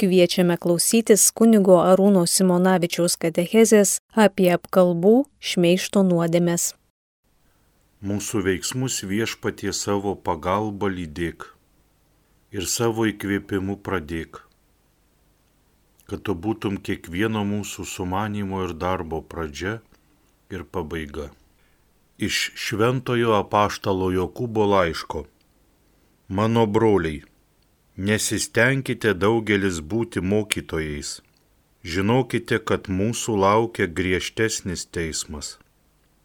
Kviečiame klausytis kunigo Arūno Simonavičiaus katechezės apie apkalbų šmeišto nuodėmės. Mūsų veiksmus viešpatie savo pagalba lydėk ir savo įkvėpimu pradėk, kad tu būtum kiekvieno mūsų sumanimo ir darbo pradžia ir pabaiga. Iš šventojo apaštalo Jokūbo laiško. Mano broliai, Nesistengkite daugelis būti mokytojais. Žinokite, kad mūsų laukia griežtesnis teismas.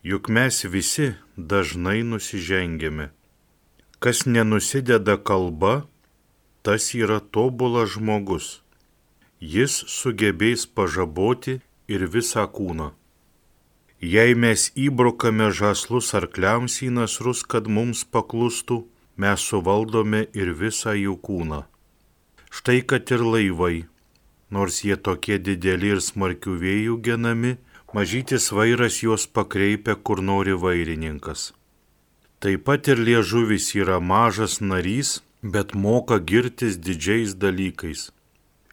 Juk mes visi dažnai nusižengėme. Kas nenusideda kalba, tas yra tobulas žmogus. Jis sugebės pažaboti ir visą kūną. Jei mes įbrokame žaslus arkliams į nasrus, kad mums paklustų, mes suvaldome ir visą jų kūną. Štai kad ir laivai, nors jie tokie dideli ir smarkių vėjų genami, mažytis vairas juos pakreipia, kur nori vairininkas. Taip pat ir liežuvis yra mažas narys, bet moka girtis didžiais dalykais.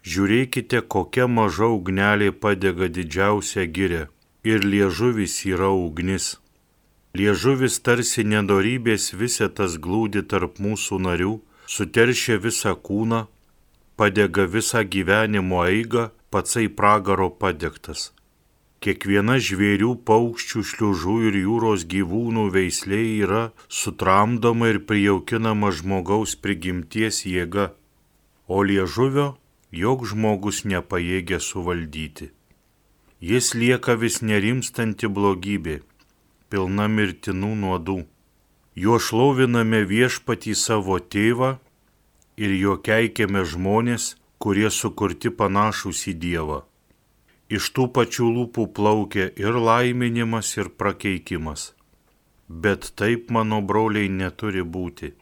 Žiūrėkite, kokia maža ugnelė padega didžiausią girę ir liežuvis yra ugnis. Liežuvis tarsi nedorybės visetas glūdi tarp mūsų narių, suteršia visą kūną, padega visą gyvenimo eigą, patsai pragaro padegtas. Kiekviena žvėrių, paukščių, šliužų ir jūros gyvūnų veislė yra sutramdoma ir prijaukinama žmogaus prigimties jėga, o liežuvio jog žmogus nepajėgia suvaldyti. Jis lieka vis nerimstanti blogybė pilna mirtinų nuodų. Juo šloviname viešpatį savo tėvą ir juo keikiame žmonės, kurie sukurti panašus į Dievą. Iš tų pačių lūpų plaukia ir laiminimas, ir prakeikimas. Bet taip, mano broliai, neturi būti.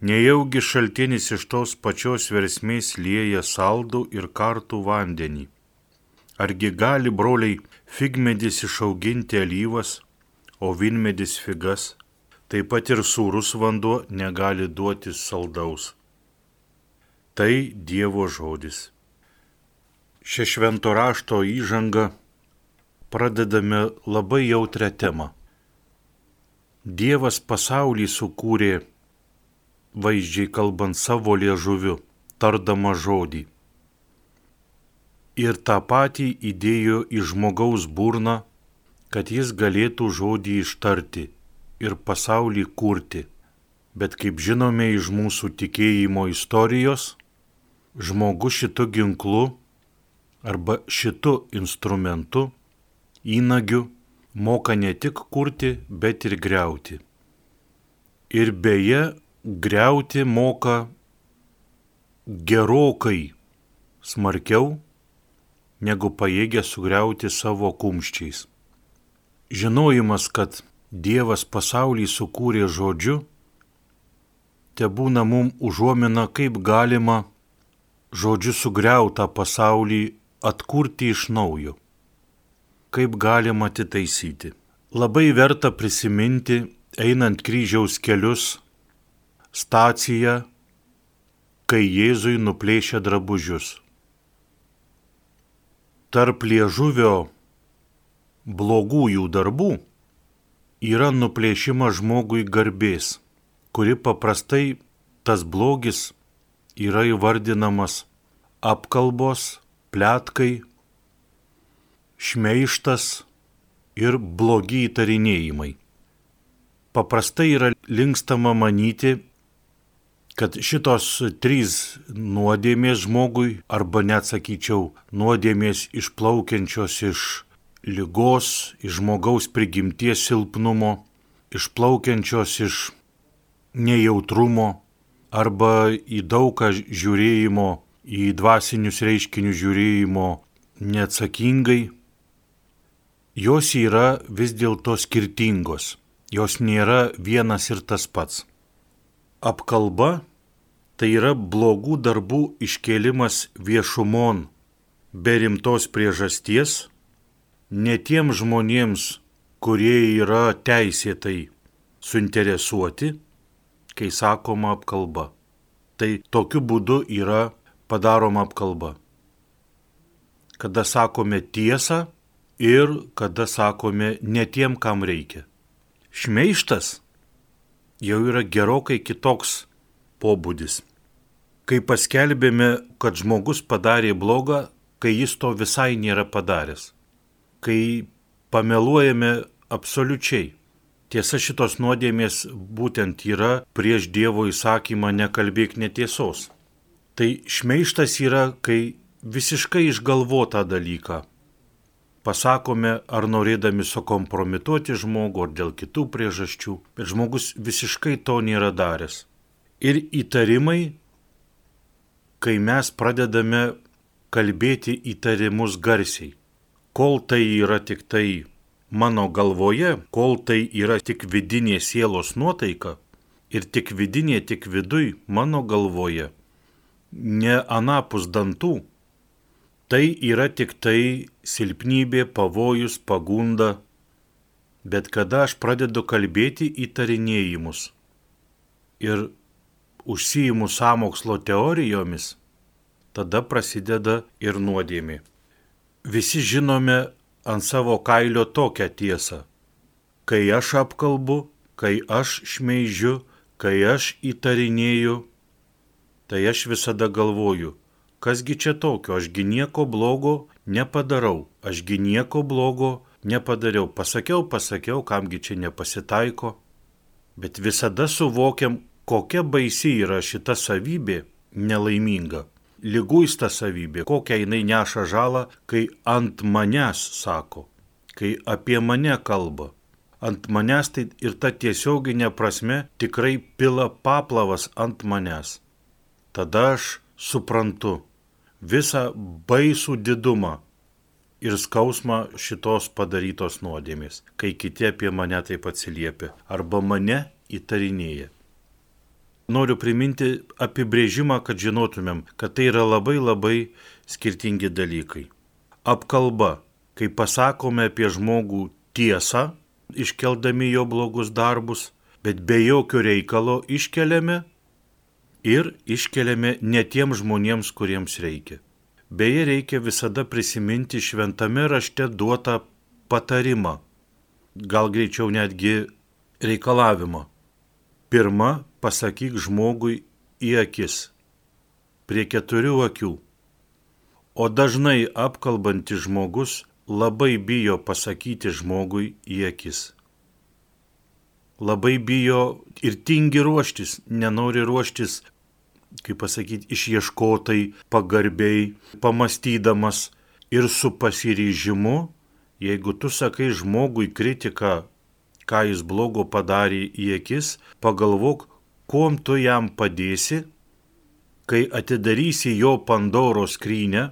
Nejaugi šaltinis iš tos pačios versmės lieja saldų ir kartų vandenį. Argi gali, broliai, figmedis išauginti alyvas, o vinmedis figas, taip pat ir sūrus vanduo negali duoti saldaus. Tai Dievo žodis. Šią švento rašto įžangą pradedame labai jautrę temą. Dievas pasaulį sukūrė, vaizdžiai kalbant savo liežuviu, tardama žodį. Ir tą patį įdėjo į žmogaus burną kad jis galėtų žodį ištarti ir pasaulį kurti. Bet kaip žinome iš mūsų tikėjimo istorijos, žmogus šitu ginklu arba šitu instrumentu, įnagiu, moka ne tik kurti, bet ir greuti. Ir beje, greuti moka gerokai smarkiau, negu pajėgia sugriauti savo kumščiais. Žinojimas, kad Dievas pasaulį sukūrė žodžiu, te būna mum užuomina, kaip galima žodžiu sugriautą pasaulį atkurti iš naujo, kaip galima atitaisyti. Labai verta prisiminti, einant kryžiaus kelius, staciją, kai Jėzui nuplėšė drabužius. Tarp liežuvio blogųjų darbų yra nuplėšimas žmogui garbės, kuri paprastai tas blogis yra įvardinamas apkalbos, plėtkai, šmeištas ir blogi įtarinėjimai. Paprastai yra linkstama manyti, kad šitos trys nuodėmės žmogui, arba net sakyčiau, nuodėmės išplaukiančios iš lygos, iš žmogaus prigimties silpnumo, išplaukiančios iš nejautrumo arba į daugą žiūrėjimo, į dvasinius reiškinius žiūrėjimo neatsakingai, jos yra vis dėlto skirtingos, jos nėra vienas ir tas pats. Apkalba tai yra blogų darbų iškėlimas viešumon be rimtos priežasties ne tiem žmonėms, kurie yra teisėtai suinteresuoti, kai sakoma apkalba. Tai tokiu būdu yra padaroma apkalba. Kada sakome tiesą ir kada sakome netiem, kam reikia. Šmeištas jau yra gerokai kitoks pobūdis. Kai paskelbėme, kad žmogus padarė blogą, kai jis to visai nėra padaręs. Kai pameluojame absoliučiai. Tiesa, šitos nuodėmės būtent yra prieš Dievo įsakymą nekalbėk netiesos. Tai šmeištas yra, kai visiškai išgalvota dalyką. Pasakome, ar norėdami sukompromituoti žmogų, ar dėl kitų priežasčių, bet žmogus visiškai to nėra daręs. Ir įtarimai, kai mes pradedame kalbėti įtarimus garsiai. Kol tai yra tik tai mano galvoje, kol tai yra tik vidinė sielos nuotaika ir tik vidinė, tik viduj mano galvoje, ne anapus dantų, tai yra tik tai silpnybė, pavojus, pagunda, bet kada aš pradedu kalbėti įtarinėjimus ir užsijimu samokslo teorijomis, tada prasideda ir nuodėmė. Visi žinome ant savo kailio tokią tiesą. Kai aš apkalbu, kai aš šmeižiu, kai aš įtarinėju, tai aš visada galvoju, kasgi čia tokio, ašgi nieko blogo nepadarau, ašgi nieko blogo nepadariau, pasakiau, pasakiau, kamgi čia nepasitaiko, bet visada suvokiam, kokia baisi yra šita savybė nelaiminga lyguista savybė, kokią jinai neša žalą, kai ant manęs sako, kai apie mane kalba. Ant manęs tai ir ta tiesioginė prasme tikrai pila paplavas ant manęs. Tada aš suprantu visą baisų didumą ir skausmą šitos padarytos nuodėmės, kai kiti apie mane taip atsiliepia arba mane įtarinėja noriu priminti apibrėžimą, kad žinotumėm, kad tai yra labai labai skirtingi dalykai. Apkalba, kai pasakome apie žmogų tiesą, iškeldami jo blogus darbus, bet be jokio reikalo iškeliame ir iškeliame ne tiem žmonėms, kuriems reikia. Beje, reikia visada prisiminti šventame rašte duotą patarimą, gal greičiau netgi reikalavimą. Pirma, pasakyk žmogui į akis, prie keturių akių. O dažnai apkalbantis žmogus labai bijo pasakyti žmogui į akis. Labai bijo ir tingi ruoštis, nenori ruoštis, kaip pasakyti, išieškotai, pagarbiai, pamastydamas ir su pasiryžimu, jeigu tu sakai žmogui kritiką, ką jis blogo padarė į akis, pagalvok, kuom tu jam padėsi, kai atidarysi jo Pandoro skrynę,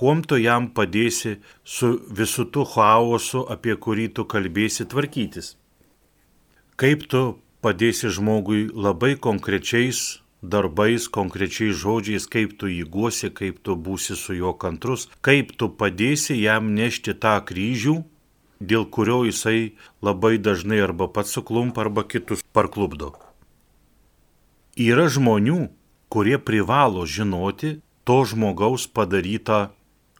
kuom tu jam padėsi su visu tu chaosu, apie kurį tu kalbėsi tvarkytis. Kaip tu padėsi žmogui labai konkrečiais darbais, konkrečiais žodžiais, kaip tu jį guosi, kaip tu būsi su juo kantrus, kaip tu padėsi jam nešti tą kryžių, dėl kurio jisai labai dažnai arba pats suklumpa, arba kitus parklubdo. Yra žmonių, kurie privalo žinoti to žmogaus padarytą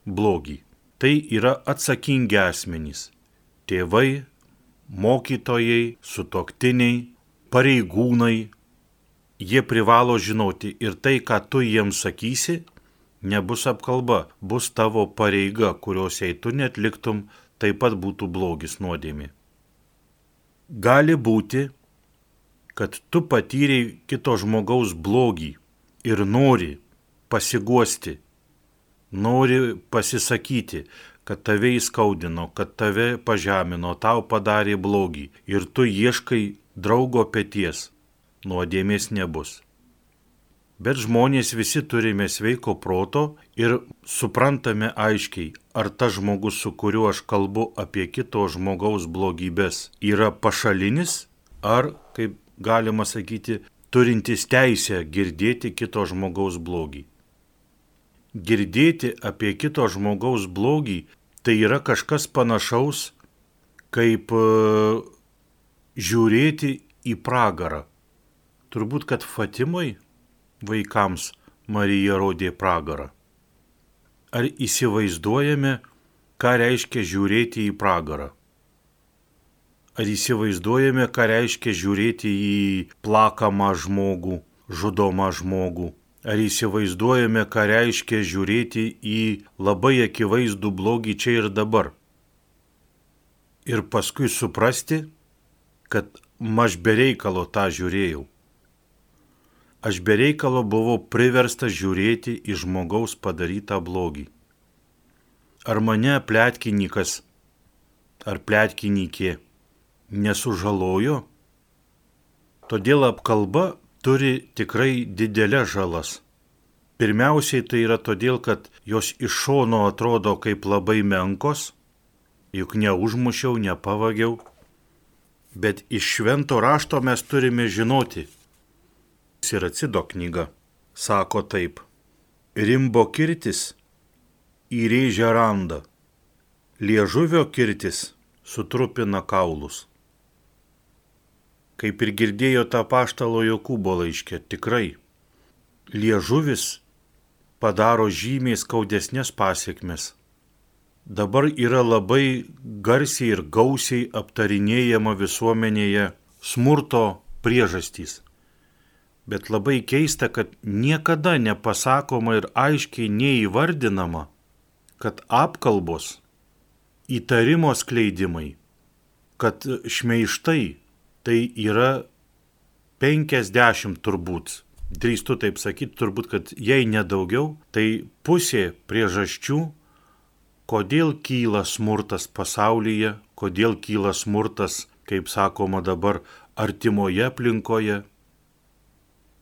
blogį. Tai yra atsakingi asmenys - tėvai, mokytojai, sutoktiniai, pareigūnai. Jie privalo žinoti ir tai, ką tu jiems sakysi, nebus apkalba, bus tavo pareiga, kurios jei tu netliktum, taip pat būtų blogis nuodėmi. Gali būti, kad tu patyrei kito žmogaus blogį ir nori pasiguosti, nori pasisakyti, kad tave įskaudino, kad tave pažemino, tau padarė blogį ir tu ieškai draugo pėties, nuodėmės nebus. Bet žmonės visi turime sveiko proto ir suprantame aiškiai, ar tas žmogus, su kuriuo aš kalbu apie kito žmogaus blogybės, yra pašalinis, ar, kaip galima sakyti, turintis teisę girdėti kito žmogaus blogį. Girdėti apie kito žmogaus blogį tai yra kažkas panašaus, kaip e, žiūrėti į pragarą. Turbūt, kad Fatimai vaikams Marija rodė pragarą. Ar įsivaizduojame, ką reiškia žiūrėti į pragarą? Ar įsivaizduojame, ką reiškia žiūrėti į plakamą žmogų, žudomą žmogų? Ar įsivaizduojame, ką reiškia žiūrėti į labai akivaizdų blogį čia ir dabar? Ir paskui suprasti, kad aš bereikalo tą žiūrėjau. Aš bereikalo buvau priverstas žiūrėti į žmogaus padarytą blogį. Ar mane plėtkininkas ar plėtkininkė nesužalojo? Todėl apkalba turi tikrai didelę žalas. Pirmiausiai tai yra todėl, kad jos iš šono atrodo kaip labai menkos, juk neužmušiau, nepavagiau, bet iš švento rašto mes turime žinoti. Siracido knyga sako taip. Rimbo kirtis įrėžia randą, liežuvio kirtis sutrupina kaulus. Kaip ir girdėjo tą paštalo Jokūbo laiškė, tikrai, liežuvis padaro žymiai skaudesnės pasiekmes dabar yra labai garsiai ir gausiai aptarinėjama visuomenėje smurto priežastys. Bet labai keista, kad niekada nepasakoma ir aiškiai neįvardinama, kad apkalbos, įtarimo skleidimai, kad šmeištai tai yra 50 turbūt, drįstu taip sakyti, turbūt, kad jei nedaugiau, tai pusė priežasčių kodėl kyla smurtas pasaulyje, kodėl kyla smurtas, kaip sakoma dabar, artimoje aplinkoje,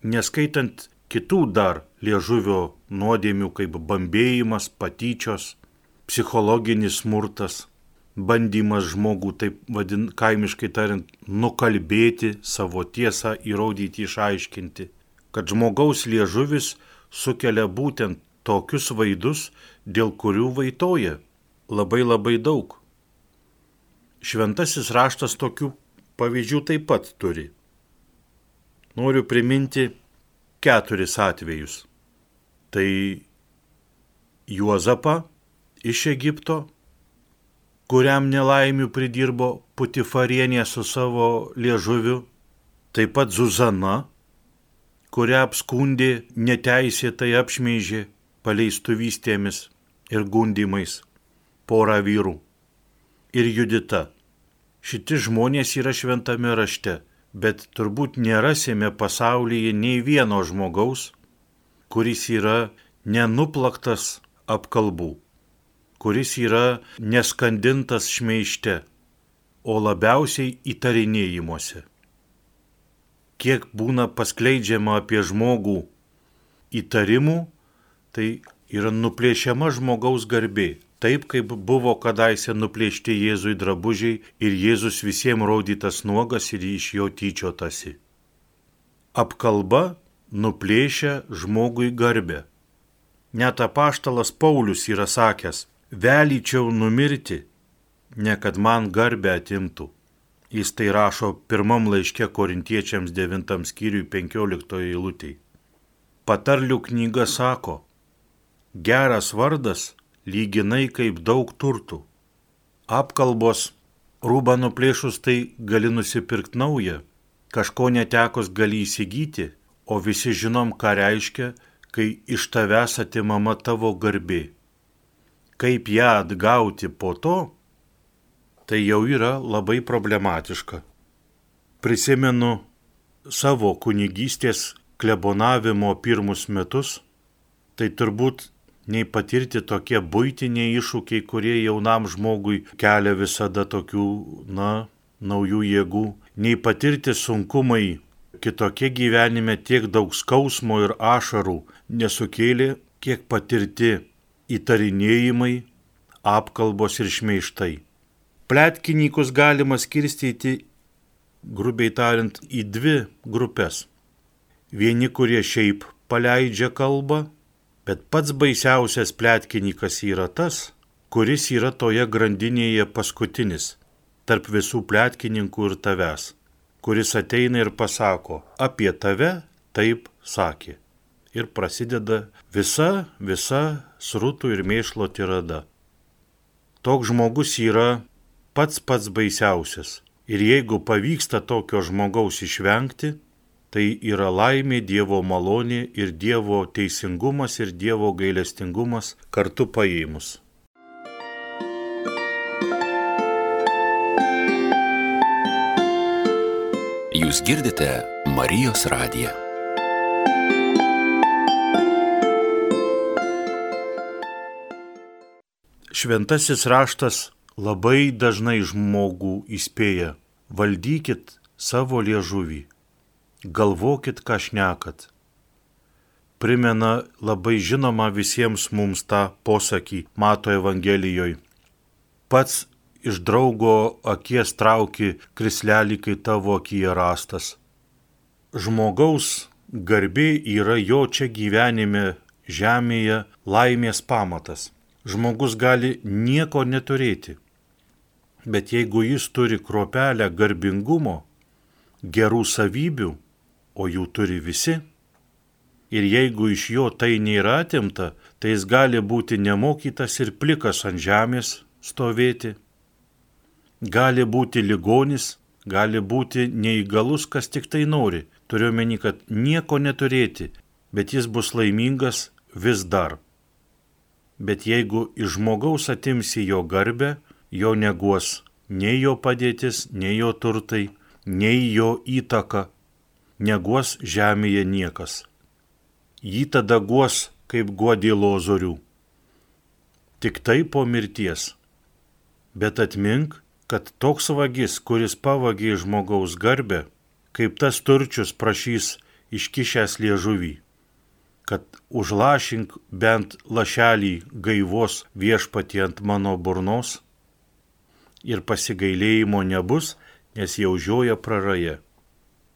neskaitant kitų dar liežuvio nuodėmių kaip bambėjimas, patyčios, psichologinis smurtas, bandymas žmogų, taip vadin, kaimiškai tariant, nukalbėti, savo tiesą įrodyti, išaiškinti, kad žmogaus liežuvis sukelia būtent tokius vaidus, dėl kurių vaitoja labai labai daug. Šventasis raštas tokių pavyzdžių taip pat turi. Noriu priminti keturis atvejus. Tai Juozapą iš Egipto, kuriam nelaimių pridirbo putifarienė su savo liežuviu, taip pat Zuzana, kurią apskundė neteisėtai apšmeižė paleistuvystėmis ir gundimais porą vyrų. Ir Judita. Šiti žmonės yra šventame rašte, bet turbūt nerasime pasaulyje nei vieno žmogaus, kuris yra nenuplaktas apkalbų, kuris yra neskandintas šmeište, o labiausiai įtarinėjimuose. Kiek būna paskleidžiama apie žmogų įtarimų, tai yra nuplėšiama žmogaus garbė, taip kaip buvo kadaise nuplėšti Jėzui drabužiai ir Jėzus visiems rodytas nuogas ir iš jo tyčiotasi. Apkalba nuplėšia žmogui garbę. Net apaštalas Paulius yra sakęs, velyčiau numirti, ne kad man garbę atimtų. Jis tai rašo pirmam laiške korintiečiams 9 skyriui 15 eilutėje. Patarlių knyga sako, geras vardas lyginai kaip daug turtų. Apkalbos rūbą nuplėšus tai gali nusipirkti naują, kažko netekus gali įsigyti, o visi žinom, ką reiškia, kai iš tavęs atimama tavo garbė. Kaip ją atgauti po to, tai jau yra labai problematiška. Prisimenu savo kunigystės klebonavimo pirmus metus, tai turbūt nei patirti tokie būtiniai iššūkiai, kurie jaunam žmogui kelia visada tokių, na, naujų jėgų, nei patirti sunkumai kitokie gyvenime tiek daug skausmo ir ašarų nesukėlė, kiek patirti įtarinėjimai, apkalbos ir šmeištai. Pletkininkus galima skirstyti, grubiai tariant, į dvi grupės. Vieni, kurie šiaip paleidžia kalbą, Bet pats baisiausias plėtkininkas yra tas, kuris yra toje grandinėje paskutinis, tarp visų plėtkininkų ir tavęs, kuris ateina ir pasako, apie tave taip sakė. ir prasideda visa, visa srutų ir mėšlo tirada. Toks žmogus yra pats pats baisiausias. Ir jeigu pavyksta tokio žmogaus išvengti, tai yra laimė, Dievo malonė ir Dievo teisingumas ir Dievo gailestingumas kartu paėmus. Jūs girdite Marijos radiją. Šventasis raštas labai dažnai žmogų įspėja - valdykit savo liežuvį, galvokit, ką šnekat. Primena labai žinoma visiems mums tą posakį Mato Evangelijoje. Pats iš draugo akies trauki krislelį, kai tavo akyje rastas. Žmogaus garbė yra jo čia gyvenime žemėje laimės pamatas žmogus gali nieko neturėti. Bet jeigu jis turi kropelę garbingumo, gerų savybių, o jų turi visi, ir jeigu iš jo tai nėra atimta, tai jis gali būti nemokytas ir plikas ant žemės stovėti. Gali būti ligonis, gali būti neįgalus, kas tik tai nori. Turiu meni, kad nieko neturėti, bet jis bus laimingas vis dar bet jeigu iš žmogaus atimsi jo garbę, jo neguos nei jo padėtis, nei jo turtai, nei jo įtaka, neguos žemėje niekas. Jį tada guos, kaip guodė lozorių. Tik tai po mirties. Bet atmink, kad toks vagis, kuris pavagė žmogaus garbę, kaip tas turčius prašys iškišęs liežuvį kad užlašink bent lašelį gaivos viešpatį ant mano burnos ir pasigailėjimo nebus, nes jau žioja praraja.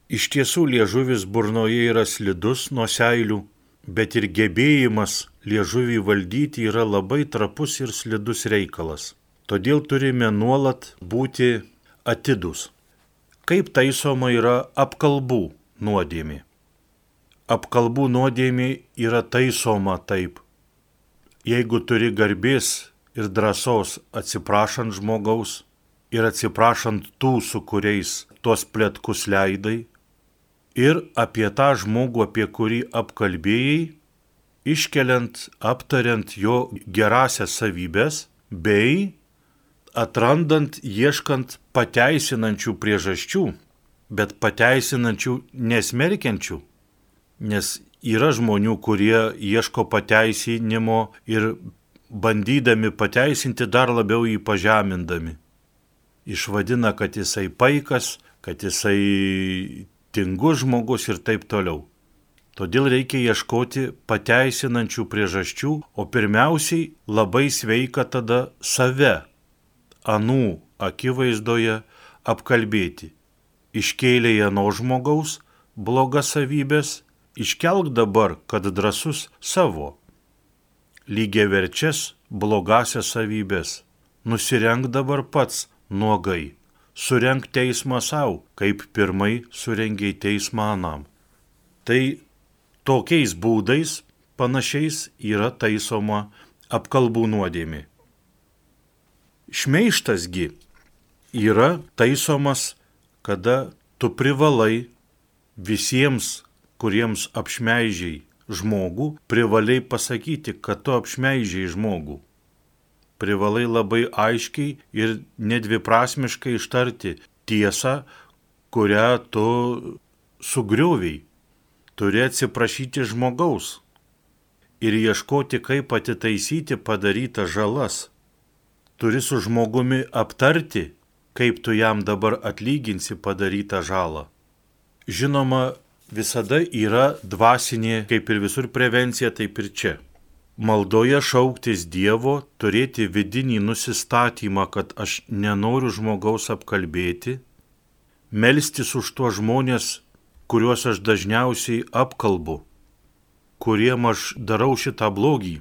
Iš tiesų liežuvis burnoje yra slidus nuo seilių, bet ir gebėjimas liežuvį valdyti yra labai trapus ir slidus reikalas. Todėl turime nuolat būti atidus. Kaip taisoma yra apkalbų nuodėmė apkalbų nuodėmė yra taisoma taip. Jeigu turi garbės ir drąsos atsiprašant žmogaus ir atsiprašant tų, su kuriais tuos plėtkus leidai, ir apie tą žmogų, apie kurį apkalbėjai, iškeliant, aptariant jo gerasias savybės, bei atrandant, ieškant pateisinančių priežasčių, bet pateisinančių nesmerkiančių Nes yra žmonių, kurie ieško pateisinimo ir bandydami pateisinti dar labiau jį pažemindami. Išvadina, kad jisai paikas, kad jisai tingus žmogus ir taip toliau. Todėl reikia ieškoti pateisinančių priežasčių, o pirmiausiai labai sveika tada save, anų akivaizdoje apkalbėti. Iškėlė jano žmogaus blogas savybės Iškelk dabar, kad drasus savo, lygiai verčias blogasias savybės, nusirenk dabar pats nuogai, surenk teismą savo, kaip pirmai surengiai teismą anam. Tai tokiais būdais panašiais yra taisoma apkalbų nuodėmė. Šmeištasgi yra taisomas, kada tu privalai visiems kuriems apšmeižiai žmogų, privalai pasakyti, kad tu apšmeižiai žmogų. Privalai labai aiškiai ir nedviprasmiškai ištarti tiesą, kurią tu sugrioviai. Turi atsiprašyti žmogaus ir ieškoti, kaip atitaisyti padarytas žalas. Turi su žmogumi aptarti, kaip tu jam dabar atlyginsi padarytą žalą. Žinoma, visada yra dvasinė, kaip ir visur prevencija, taip ir čia. Maldoje šauktis Dievo, turėti vidinį nusistatymą, kad aš nenoriu žmogaus apkalbėti, melstis už tuos žmonės, kuriuos aš dažniausiai apkalbu, kuriem aš darau šitą blogį,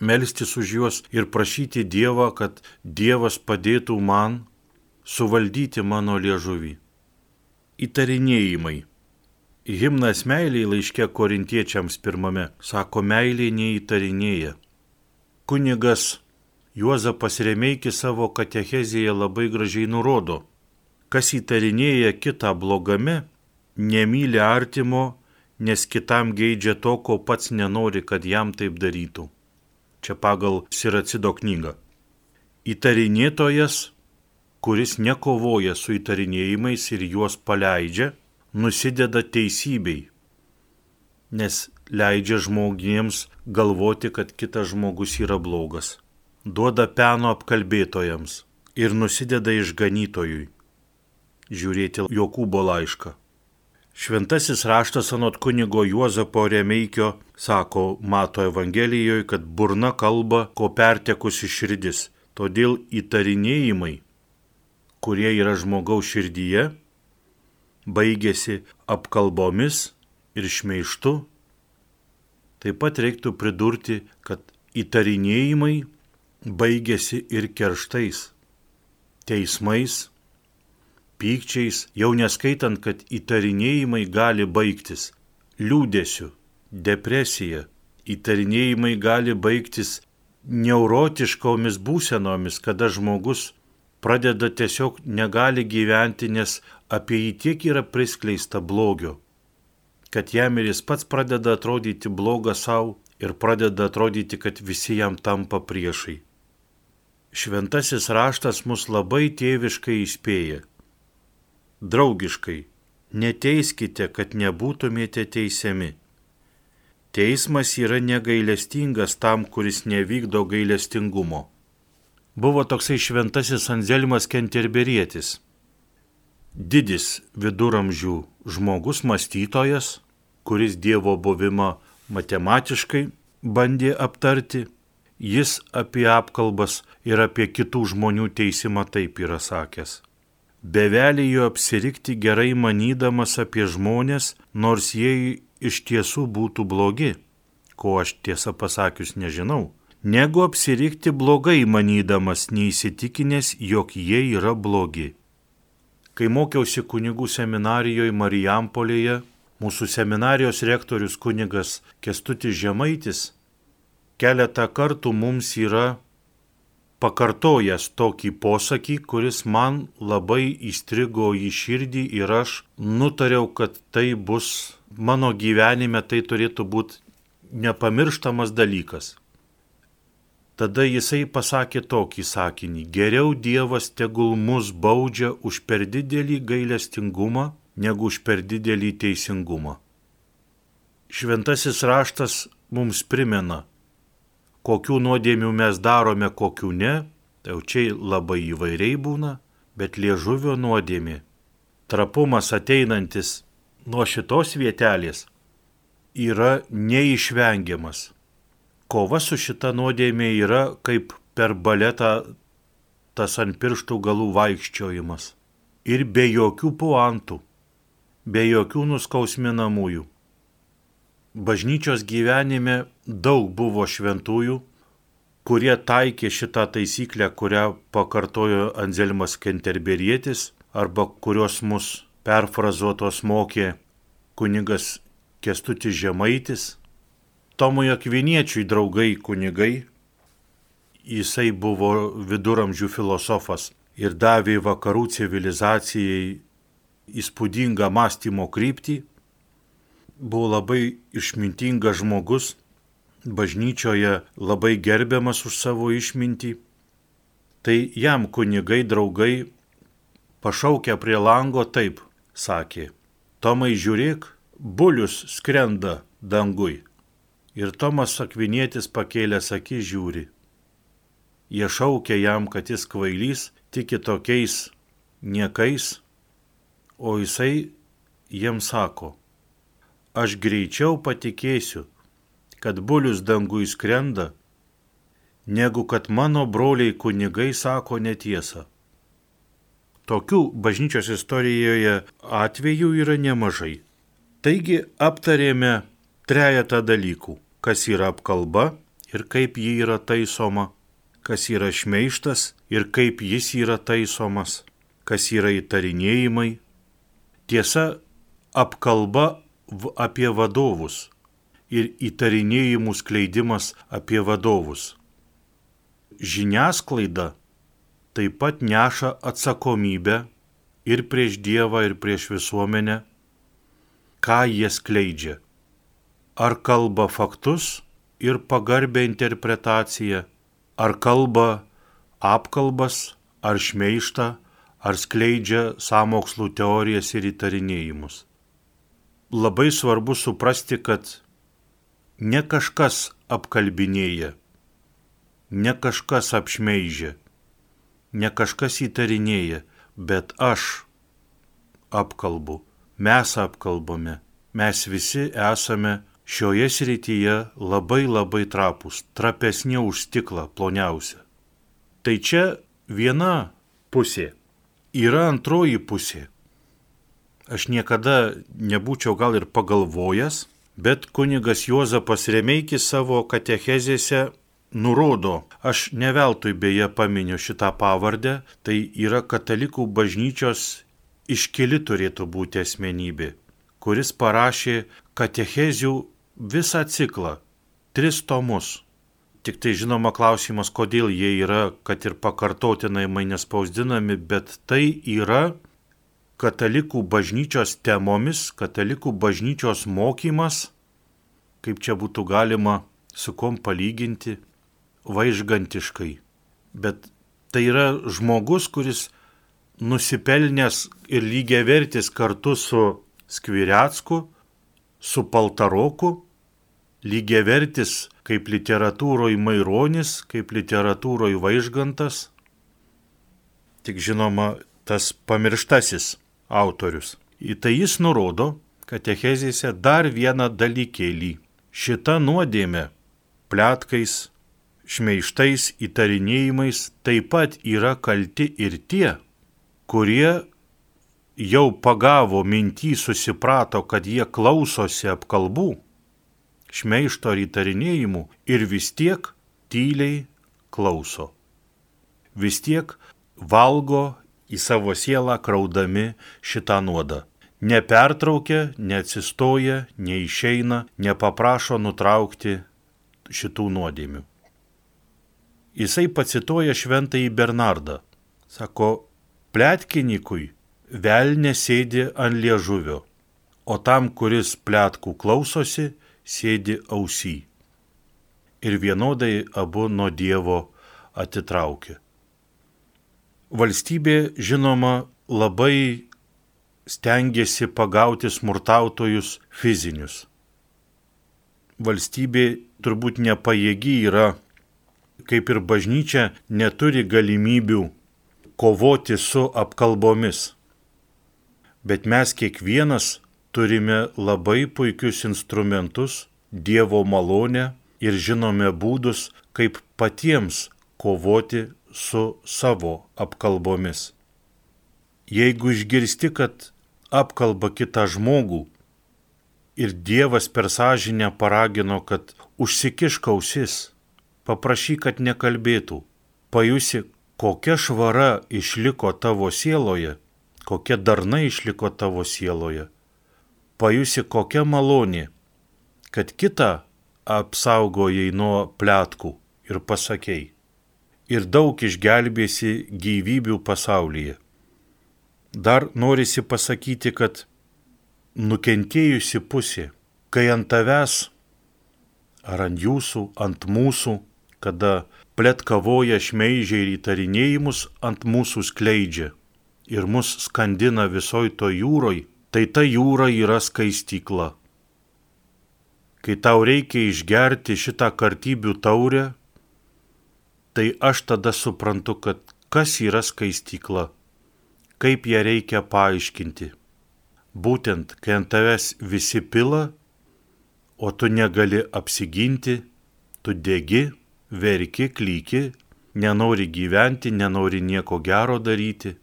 melstis už juos ir prašyti Dievą, kad Dievas padėtų man suvaldyti mano liežuvį. Įtarinėjimai Himnas meiliai laiškė korintiečiams pirmame sako meiliai neįtarinėja. Kunigas Juozapas Remeikis savo katechezėje labai gražiai nurodo, kas įtarinėja kitą blogame, nemyli artimo, nes kitam geidžia to, ko pats nenori, kad jam taip darytų. Čia pagal Siracido knygą. Įtarinėtojas, kuris nekovoja su įtarinėjimais ir juos paleidžia, nusideda teisybei, nes leidžia žmonėms galvoti, kad kitas žmogus yra blogas. Duoda peno apkalbėtojams ir nusideda išganytojui. Žiūrėti Jokūbo laišką. Šventasis raštas anot kunigo Juozapo Remeikio sako, mato Evangelijoje, kad burna kalba, ko pertekusi širdis. Todėl įtarinėjimai, kurie yra žmogaus širdyje, baigėsi apkalbomis ir šmeištu. Taip pat reiktų pridurti, kad įtarinėjimai baigėsi ir kerštais, teismais, pykčiais, jau neskaitant, kad įtarinėjimai gali baigtis liūdėsiu, depresija, įtarinėjimai gali baigtis neurotiškomis būsenomis, kada žmogus pradeda tiesiog negali gyventi, nes apie jį tiek yra priskleista blogio, kad jam ir jis pats pradeda atrodyti blogą savo ir pradeda atrodyti, kad visi jam tampa priešai. Šventasis raštas mus labai tėviškai įspėja. Draugiškai, neteiskite, kad nebūtumėte teisiami. Teismas yra negailestingas tam, kuris nevykdo gailestingumo. Buvo toksai šventasis Anzelmas Kenterberietis. Didis viduramžių žmogus, mąstytojas, kuris Dievo buvimą matematiškai bandė aptarti, jis apie apkalbas ir apie kitų žmonių teisimą taip yra sakęs. Bevelėjo apsirikti gerai manydamas apie žmonės, nors jie iš tiesų būtų blogi, ko aš tiesą pasakius nežinau, negu apsirikti blogai manydamas, neįsitikinęs, jog jie yra blogi. Kai mokiausi kunigų seminarijoje Marijampolėje, mūsų seminarijos rektorius kunigas Kestutis Žemaitis keletą kartų mums yra pakartojęs tokį posakį, kuris man labai įstrigo į širdį ir aš nutariau, kad tai bus mano gyvenime, tai turėtų būti nepamirštamas dalykas. Tada jisai pasakė tokį sakinį, geriau Dievas tegul mus baudžia už per didelį gailestingumą, negu už per didelį teisingumą. Šventasis raštas mums primena, kokių nuodėmių mes darome, kokių ne, tai jau čia labai įvairiai būna, bet liežuvio nuodėmi, trapumas ateinantis nuo šitos vietelės yra neišvengiamas kova su šita nuodėmė yra kaip per baletą tas ant pirštų galų vaikščiojimas. Ir be jokių puantų, be jokių nuskausminamųjų. Bažnyčios gyvenime daug buvo šventųjų, kurie taikė šitą taisyklę, kurią pakartojo Anzelmas Kenterberietis, arba kurios mus perfrazuotos mokė kunigas Kestutis Žemaitis Tomui Akviniečiui draugai kunigai, jisai buvo viduramžių filosofas ir davė vakarų civilizacijai įspūdingą mąstymo kryptį, buvo labai išmintingas žmogus, bažnyčioje labai gerbiamas už savo išmintį, tai jam kunigai draugai pašaukę prie lango taip sakė, Tomai žiūrėk, bulius skrenda dangui. Ir Tomas Akvinietis pakėlęs akį žiūri. Jie šaukia jam, kad jis kvailys, tiki tokiais niekais, o jisai jiems sako, aš greičiau patikėsiu, kad bulius dangui skrenda, negu kad mano broliai kunigai sako netiesą. Tokių bažnyčios istorijoje atvejų yra nemažai. Taigi aptarėme trejetą dalykų - kas yra apkalba ir kaip ji yra taisoma, kas yra šmeištas ir kaip jis yra taisomas, kas yra įtarinėjimai. Tiesa, apkalba apie vadovus ir įtarinėjimų skleidimas apie vadovus. Žiniasklaida taip pat neša atsakomybę ir prieš Dievą, ir prieš visuomenę, ką jie skleidžia. Ar kalba faktus ir pagarbę interpretaciją, ar kalba apkalbas, ar šmeištą, ar skleidžia samokslų teorijas ir įtarinėjimus. Labai svarbu suprasti, kad ne kažkas apkalbinėja, ne kažkas apšmeižia, ne kažkas įtarinėja, bet aš apkalbu, mes apkalbame, mes visi esame šioje srityje labai labai trapus, trapesnė už stiklą, ploniausia. Tai čia viena pusė. Yra antroji pusė. Aš niekada nebūčiau gal ir pagalvojęs, bet kunigas Juozapas Remeikis savo katechezėse nurodo, aš neveltui beje paminiu šitą pavardę, tai yra katalikų bažnyčios iškeli turėtų būti asmenybė, kuris parašė katechezių visą ciklą, tris tomus. Tik tai žinoma klausimas, kodėl jie yra, kad ir pakartotinai mane spausdinami, bet tai yra katalikų bažnyčios temomis, katalikų bažnyčios mokymas, kaip čia būtų galima su kom palyginti, vaižgantiškai, bet tai yra žmogus, kuris nusipelnęs ir lygiavertis kartu su Skviriacku, su Paltaroku, lygiavertis kaip literatūroje Maironis, kaip literatūroje Vaižgantas, tik žinoma tas pamirštasis autorius. Į tai jis nurodo katechezėse dar vieną dalykėlį. Šita nuodėmė pletkais, šmeištais įtarinėjimais taip pat yra kalti ir tie, kurie jau pagavo mintį, susiprato, kad jie klausosi apkalbų, šmeišto ar įtarinėjimų ir vis tiek tyliai klauso. Vis tiek valgo į savo sielą kraudami šitą nuodą. Nepertraukia, neatsistoja, neišeina, nepaprašo nutraukti šitų nuodėmių jisai pacituoja šventąjį Bernardą. Sako, plėtkinikui velnė sėdi ant liežuvio, o tam, kuris plėtkų klausosi, sėdi ausy. Ir vienodai abu nuo Dievo atitraukia. Valstybė, žinoma, labai stengiasi pagauti smurtautojus fizinius. Valstybė turbūt nepajėgi yra kaip ir bažnyčia neturi galimybių kovoti su apkalbomis. Bet mes kiekvienas turime labai puikius instrumentus, Dievo malonę ir žinome būdus, kaip patiems kovoti su savo apkalbomis. Jeigu išgirsti, kad apkalba kitą žmogų ir Dievas per sąžinę paragino, kad užsikišk ausis, paprašyk, kad nekalbėtų. Pajusi, kokia švara išliko tavo sieloje, kokia darna išliko tavo sieloje. Pajusi, kokia malonė, kad kitą apsaugojai nuo plėtkų ir pasakėjai. Ir daug išgelbėsi gyvybių pasaulyje. Dar norisi pasakyti, kad nukentėjusi pusė, kai ant tavęs ar ant jūsų, ant mūsų kada pletkavoja šmeižiai ir įtarinėjimus ant mūsų skleidžia ir mus skandina visoj to jūroj, tai ta jūra yra skaistykla. Kai tau reikia išgerti šitą kartybių taurę, tai aš tada suprantu, kad kas yra skaistykla, kaip ją reikia paaiškinti. Būtent, kai ant tavęs visi pila, o tu negali apsiginti, tu degi, verki, klyki, nenori gyventi, nenori nieko gero daryti.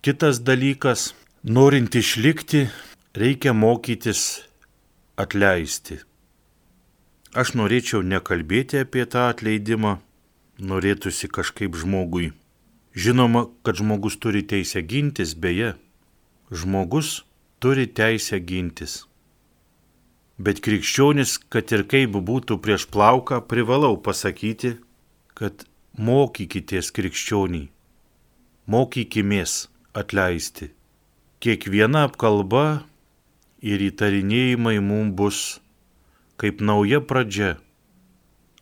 Kitas dalykas, norint išlikti, reikia mokytis atleisti. Aš norėčiau nekalbėti apie tą atleidimą, norėtųsi kažkaip žmogui. Žinoma, kad žmogus turi teisę gintis, beje, žmogus turi teisę gintis. Bet krikščionis, kad ir kaip būtų prieš plauką, privalau pasakyti, kad mokykitės krikščioniai, mokykimės atleisti. Kiekviena apkalba ir įtarinėjimai mums bus kaip nauja pradžia.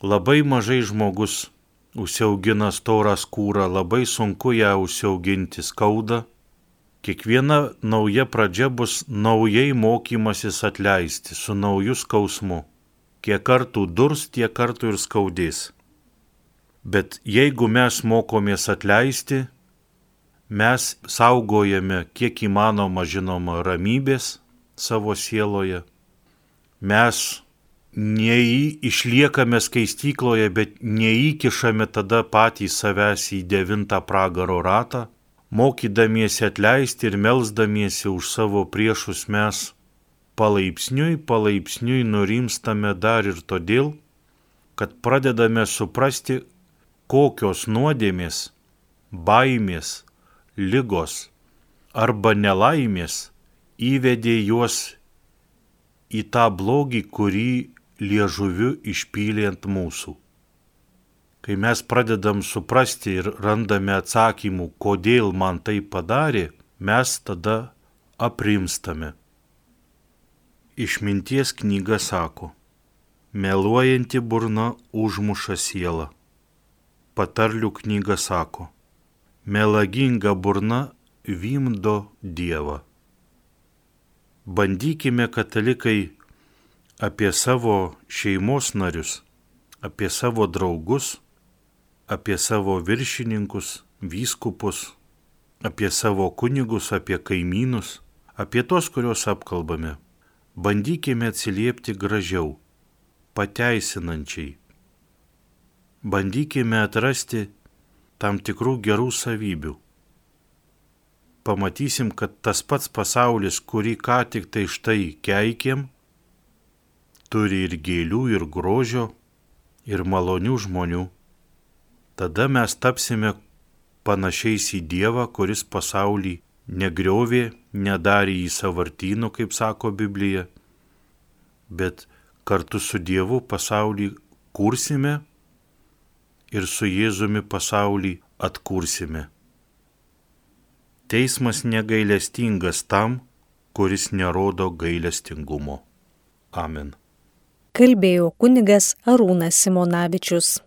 Labai mažai žmogus užsiaugina storą skūrą, labai sunku ją užsiauginti skauda Kiekviena nauja pradžia bus naujai mokymasis atleisti su nauju skausmu. Kiek kartų durs, tiek kartų ir skaudės. Bet jeigu mes mokomės atleisti, mes saugojame kiek įmanoma žinoma ramybės savo sieloje. Mes neį išliekame skaistykloje, bet neįkišame tada patys savęs į devintą pragaro ratą mokydamiesi atleisti ir melzdamiesi už savo priešus mes palaipsniui, palaipsniui nurimstame dar ir todėl, kad pradedame suprasti, kokios nuodėmės, baimės, lygos arba nelaimės įvedė juos į tą blogį, kurį liežuviu išpylė ant mūsų. Kai mes pradedam suprasti ir randame atsakymų, kodėl man tai padarė, mes tada aprimstame. Išminties knyga sako, meluojanti burna užmuša sielą. Patarlių knyga sako, melaginga burna vimdo Dievą. Bandykime katalikai apie savo šeimos narius, apie savo draugus, apie savo viršininkus, vyskupus, apie savo kunigus, apie kaimynus, apie tos, kuriuos apkalbame. Bandykime atsiliepti gražiau, pateisinančiai. Bandykime atrasti tam tikrų gerų savybių. Pamatysim, kad tas pats pasaulis, kurį ką tik tai štai keikėm, turi ir gėlių, ir grožio, ir malonių žmonių tada mes tapsime panašiais į Dievą, kuris pasaulį negriovė, nedarė į savartynų, kaip sako Biblija, bet kartu su Dievu pasaulį kursime ir su Jėzumi pasaulį atkursime. Teismas negailestingas tam, kuris nerodo gailestingumo. Amen. Kalbėjo kunigas Arūnas Simonavičius.